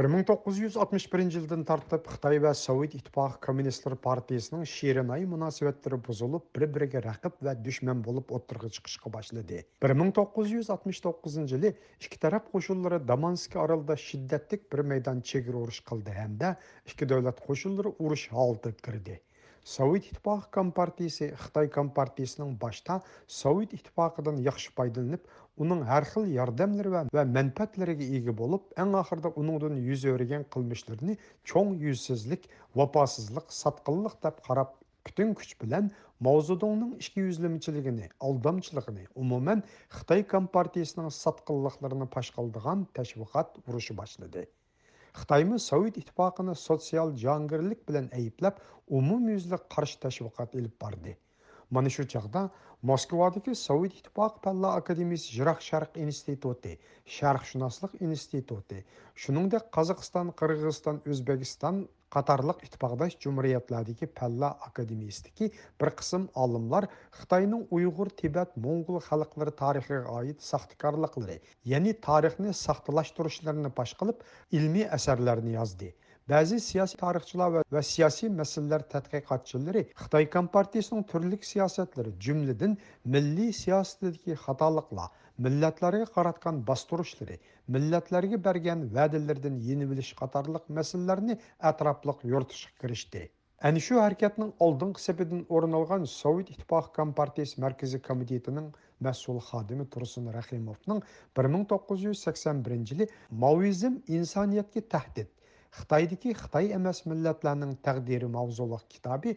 1961 жылдан тартып Қытай ва Совет Итпақ Коммунистер партиясының шерінай мұнасиветтері бұзылып, бір-біріге рақып ва дүшмен болып отырғы чықышқы башылыды. 1969 жылы ішкі тарап қошылары Даманский аралда шиддеттік бір мейдан чегір ұрыш қылды, әмді ішкі дөйлет қошылары ұрыш алды кірді совет ittifoqi kompartiyasi xitoy kompartiyasining башта Совет ittifoqidan yaxshi foydalanib uning har xil yordamlari va, va manfaatlariga ega bo'lib eng oxirida uningdan yuz o'rgan чоң cho'ng yuzsizlik vafosizlik деп deb qarab butun kuch bilan mavzudongning ikki yuzlimichiligini aldamchiligini umuman xitoy kompartiyasining tashviqot Хытаймы Сауид иттифагына социал жангырлык белән әйипләп, умумйүзлек каршы ташвикат алып барды. Менә шу чакта Москвадагы Сауид иттифагы Палла Академис жырақ шарқ институты, шарқ шунаслык институты, шуның Қазақстан, Қырғызстан, Кыргызстан, Өзбекстан qatarlıq ittifaqdaş cumhuriyyətlərdəki Pəllə Akademiyasındakı bir qism olimlar Xitoyning Uyg'ur, Tibet, Moğol xalqlari tarixiga oid saxtakorliqlari, ya'ni tarixni saxtalashtirishlarni baş qilib, ilmiy asarlarni yozdi. Bəzi siyasi tarixçilər və, və siyasi məsələlər tədqiqatçıları Xitay Kompartiyasının türlük siyasətləri, cümlədən milli siyasətdəki xatalıqlar millatlarga qaratgan bosturishlari millatlarga bergan va'dalardan yenilish qatorliq masalalarni atrofliq yoritishga kirishdi ana shu harakatning oldingi sapidan o'rin olgan sovet ittifoqi kompartiyasi markaziy komitetining mas'ul xodimi tursun rahimovning 1981 yili maoizm insoniyatga tahdid xitoydagi xitoy emas millatlarning taqdiri mavzuli kitobi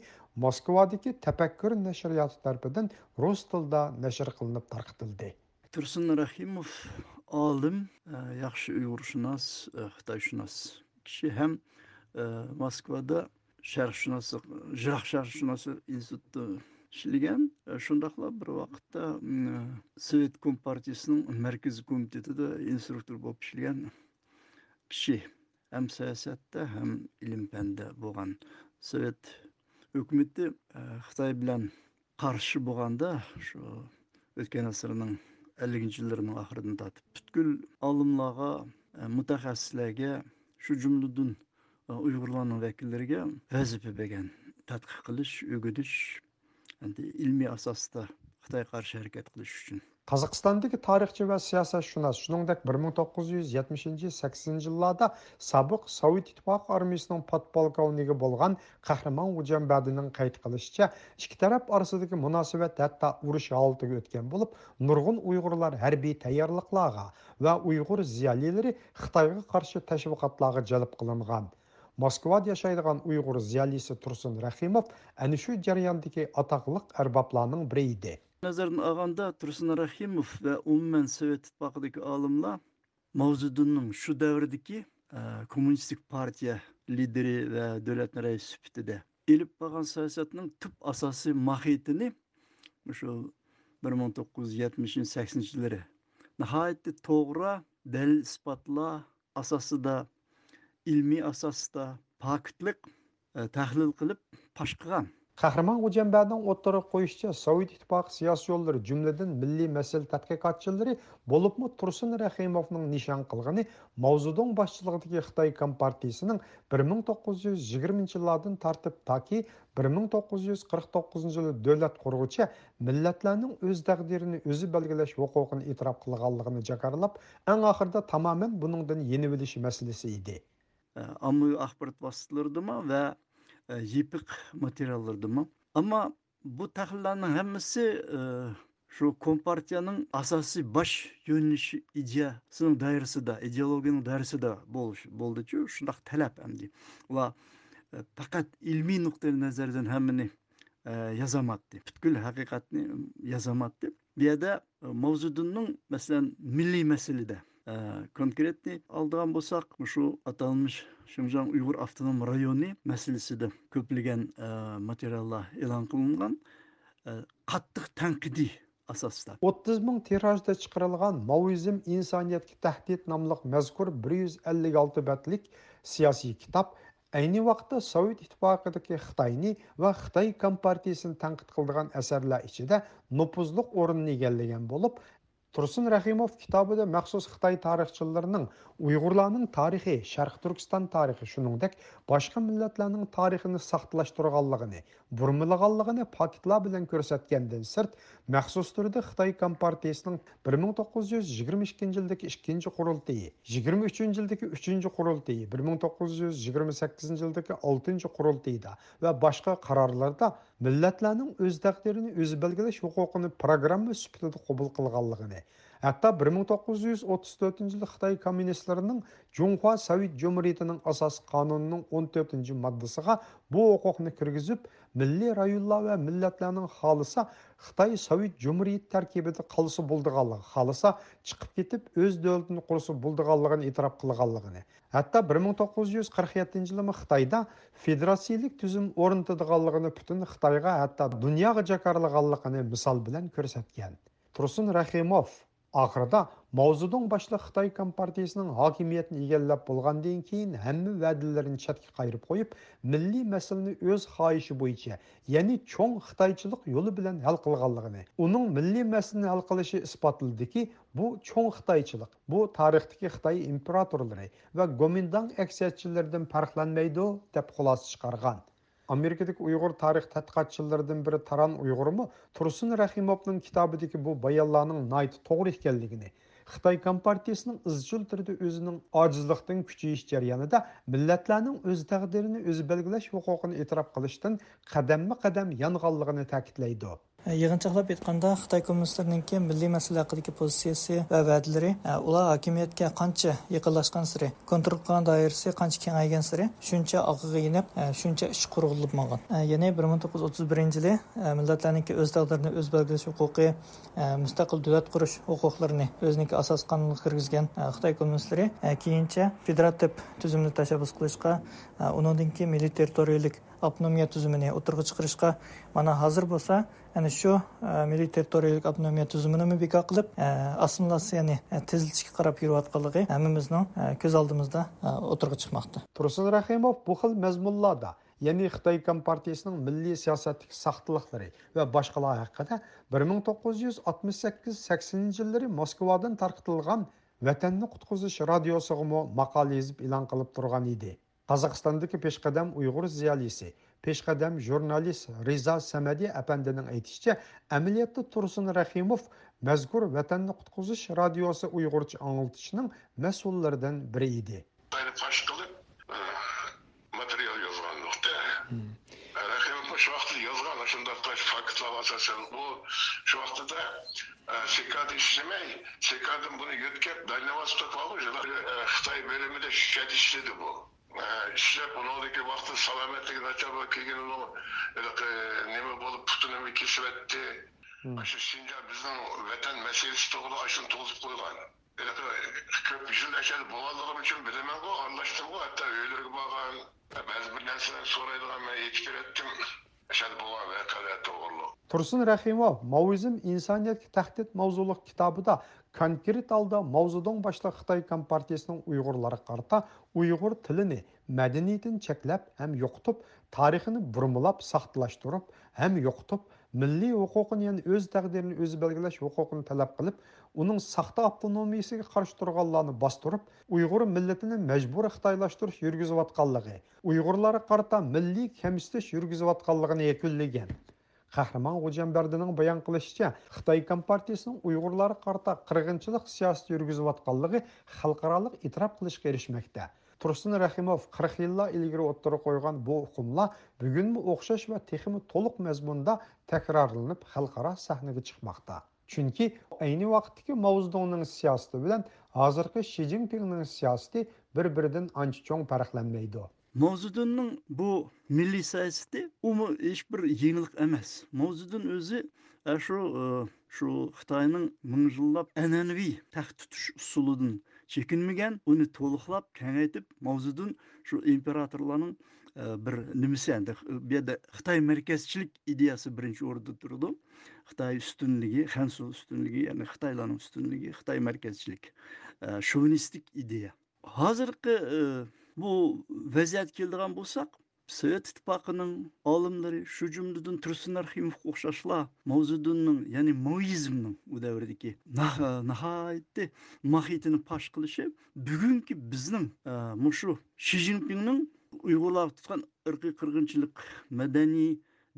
moskvadagi tafakkur nashriyoti tarafidan rus tilida nashr qilinib tarqitildi Тұрсын Рахимов алдым ә, яқшы ұйғыршынас, қытайшынас кіші әм ә, Москвада шәрқшынасы, жырақ институтты шілген. шындақла бір вақытта ә, Совет Компартиясының мәркіз де инструктор болып шілген кіші. Әм саясатта, әм илімпәнді болған Совет өкіметті ә, Қытай білән қаршы болғанда, өткен асырының 50-ci illərin axırını tatıb. Bütkül alimlərə, e, mütəxəssislərə, şu cümlədən e, Uyğurların vəkillərinə vəzifə verən, tədqiq qilish, öyrədiş, yəni ilmi əsasda Қытай қарсы әрекет қылыш үшін. Қазақстандагы тарихчы ва сиясатшунас, шуныңдак 1970-80 жылларда сабық Совет Итпақ армиясының подполковнигі болған Қахраман Уджан Бәдінің қайт қылышча, ішкі тарап арасындагы мунасабат әтта урыш алты өткен болып, нұрғын уйғурлар хәрби таярлыкларга ва уйғур зиялелері Қытайга қаршы тәшвиқатларга жалып қылынған. Москвада яшайдыған уйғур зиялесі Турсун Рахимов әнішу шу атақлық атаклык арбапларның бири Nazarın olganda tursun rahimov va umuman sovet ittifoqidagi olimlar mavzudinning shu davrdagi e, kommunistik partiya lideri va davlatni raisi sifatida ilib borgan siyosatning tub asosiy mohiyatini shu bir ming to'qqiz yuz yetmishinchi saksoninchi yillari nihoyatda to'g'ri dalil isbotlar asosida ilmiy asosida pokitlik e, tahlil qilib pash qahramon xo'jambaning отыры qo'yishicha Сауид ittifoqi siyosiy yo'llari jumladan milliy masala tadqiqotchilari болып tursun rahimovning nishon qilgani қылғыны маузудон xitoy kompartiyasining bir ming to'qqiz yuz yigirmanchi yillardan tortib toki bir ming to'qqiz yuz qirq to'qqizinchi yili davlat qurg'uchi millatlarning o'z taqdirini o'zi belgilash huquqini e'tirof E, yepik materiallardımı. Ama bu tahlillerin hepsi e, şu kompartiyanın asası baş yönelişi ideyasının dairesi de, ideologiyanın dairesi de boldu ki, şundak talep hem de. Ve e, fakat ilmi noktayı nazardan hemini yazamadı. Bütkül hakikatini yazamadı. Bir de mavzudunun mesela milli meselede конкретный алдыған болсақ мұшу аталмыш шыңжаң уйғур автоном районы мәселесі де көпілген ә, материаллар илан қылынған ә, қаттық тәңкіди асаста 30 мың тиражда шығарылған мауизм инсаният тәхдид намлық мәзкур 156 бәтлік сияси кітап Әйні вақытта Совет Итпақыдық Қытайны ва Қытай Компартиясын таңқыт қылдыған асарлар орын негелдеген болып, Тұрсын Рахимов кітабыда мәқсус Қытай тарихшыларының ұйғырланың тарихи, Шарқ Түркістан тарихи шыныңдек башқа мүлләтләнің тарихыны сақтылаштырғалығыны, бұрмылығалығыны пакетла білін көрсәткенден сұрт, мәқсус түрді Қытай Компартиясының 1922 жылдық 2-ші құрылтыйы, 23 жылдық 3-ші құрылтыйы, 1928 жылдық 6-ші құрылтыйда вә башқа қарарларда мүлләтләнің өз дәқтерін өз бәлгілі шоқоқыны программы сүпілді қобыл қылғалығыны. Әтті 1934 жылы Қытай коммунистлерінің Жонхуа Сәвет Жомуретінің асас қанонының 14-ші маддысыға бұл оқуқыны кіргізіп, мүлі райулла өә мүлләтләнің қалыса Қытай Сәвет Жомурет тәркебеді қалысы болдығалығы, қалыса чықып кетіп, өз дөлтінің құрысы болдығалығын итарап қылығалығыны. Әтті 1947 жылымы Қытайда федерациялық түзім орынтыдығалығыны күтін Қытайға әтті дүнияғы жақарлығалығыны мысал білен көрсеткен. Тұрсын Рахимов, Ақырда Маузудың башлы Қытай Компартиясының хакимиетін игәлләп булгандан кейін әмі вәдәләрен чатка қайырып қойып, милли мәсіліні өз хайшы бойынша, яни чоң Қытайчылық юлы белән хәл Оның уның милли мәсьәләне хәл қылышы испатлады ки, бұ, чоң Қытайчылық, бұ, тарихтікі Қытай императорлары ва Гоминдан әксиятчылардан фарқланмайды деп хулас чыгарган. amerikadagi uyg'ur tarix tadqiqotchilaridan biri taran uyg'urmi tursun rahimovning kitobidagi bu bayonlarning nayt to'g'ri ekanligini xitoy kompartiyasining izchil turda o'zining ojizlikdan kuchayish jarayonida millatlarning o'z taqdirini o'zi belgilash huquqini e'tirof qilishdan qadamma qadam yonganligini ta'kidlaydi yig'inchoqlab aytganda xitoy kommunistlarininki milliy masala haqidagi pozitsiyasi va va'dalari e, ular hokimiyatga qancha yaqinlashgan siri kontrol qilgan doirasi qancha kengaygan siri shuncha og'ig'i inib e, shuncha ish qurg'ilib qurg'ilibmagan e, ya'ni bir ming to'qqiz yuz o'ttiz birinchi yili millatlarniki o'z taqdirini o'z belgilash huquqi mustaqil davlat qurish huquqlarini o'ziniki asos qonunga kirgizgan xitoy kommunistlari keyincha federativ tizimni tashabbus qilishga undan keyin milliy territoriyalik автономия түзіміне отырғыш қырышқа мана хазыр болса әне шо ә, милли территориялық автономия тізімінің мүбека қылып ә, яғни ә, қарап жүріп атқалығы әміміздің ә, көз алдымызда отырғы чықмақты. тұрсын рахимов бұл қыл мәзмұллада яғни қытай компартиясының милли саясаттік сақтылықтары вә башқала хақыда бір мың жылдары москвадан тарқытылған вәтәнні құтқызыш радиосығымы мақал езіп илан қылып тұрған еді Қазақстандығы пешқадам ұйғыр зиялысы, пешқадам журналист Риза Сәмәди әпәндінің айтышча, әмілетті Тұрсын Рахимов мәзгүр вәтәнні құтқызыш радиосы ұйғырчы аңылтышының мәсуллардан бірі еді. Паш қылып, материал жазған ә, Рахимов şu vaxtı yazgan, şimdi hatta fakıtlar asasen bu şu vaxtı da e, SİKAD işlemey, SİKAD'ın bunu yütkep, Dynavaz Topalı, Xtay bölümü de şirket işledi bu. шлеп онодеки вакыты саламаттыгы начар болуп келген улам неме болуп путун эми кесип атты ошо синдя биздин ватан маселеси тууралуу ошону тугузуп койгон көп жыл әшәл болғандығым үшін білемін ғой араластым ғой хатта үйлерге барған бәзі бір нәрселерді сұрайдыған мен ескереттім әшәл болған Тұрсын Рахимов «Мауизм – инсаниетке тәқтет» маузулық кітабы да конкрет алда маузудың башлы Қытай Компартиясының ұйғырлары қарта ұйғыр тіліне мәдениетін чекләп әм йоқтып, тарихыны бұрмылап сақтылаштырып, әм йоқтып, милли оқуқын ен өз тәғдерін өзі бәлгіләш оқуқын тәләп қылып, оның сақты автономиясыға қарш тұрғаланы бастырып, ұйғыр милетіні мәжбур Қытайлаштыр жүргізіватқалығы, ұйғырлары қарта милли кемістіш жүргізіватқалығыны екілеген. Қахраман Ғожамбердінің баян қылышыча, Қытай Компартиясының ұйғырлары қарта қырғыншылық сиясты жүргізіп атқанлығы халықаралық итрап қылыш ерішмекте. Тұрсын Рахимов 40 үлгірі ilgari o'ttiri qo'ygan bu бүгін bugunmi o'xshash va текімі толық mazmunda takrorlanib xalqaro sahnaga chiqmoqda. Chunki ayni vaqtdagi Mao siyosati bilan hozirgi Shi siyosati bir-biridan ancha mavzudinning bu milliy siyosati umu hech bir yengillik emas mavzudin o'zi e, shu e, shu xitoyning ming yillab an'anaviy taxt tutish usulidan chekinmagan uni to'liqlab kengaytib mavzudin shu imperatorlarning e, bir nimasi endi bu yerda xitoy markazchilik ideyasi birinchi o'rinda turdi xitoy ustunligi hansu ustunligi ya'ni xitoylarning ustunligi xitoy markazchilik shovinistik ideya hozirgi bu vaziyat keladigan bo'lsak sovet ittifoqining olimlari shu jumladan tursunarhimov o'xshashlar mavzudunning ya'ni moizmning u davrdagi nihoyatda mohiyatini pash qilishi bugungi bizning shu e, shi zinpinning uyg'urlar tutgan irqiy qirg'inchilik madaniy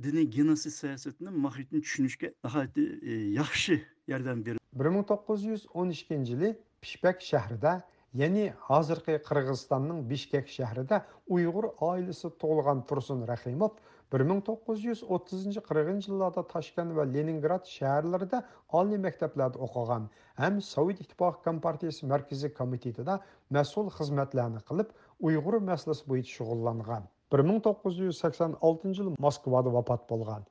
diniy genosid siyosatini mohiyatini tushunishga nihoyatda e, yaxshi yordam berdi bir ming to'qqiz yuz o'n ikkinchi yili pishpak shahrida яғни қазіргі Қырғызстанның Бишкек шәһәрендә ұйғыр айлысы толған Тұрсын Рахимов, 1930-40 жылларда Ташкент ва Ленинград шәһәрләрендә ални мәктәпләрдә оқыган һәм Совет Иттифакы Компартиясе Мәркәзи комитетында мәсул хезмәтләрне кылып, уйгыр мәсьәләсе буенча шөгыльләнгән. 1986 ел Москвада вафат булган.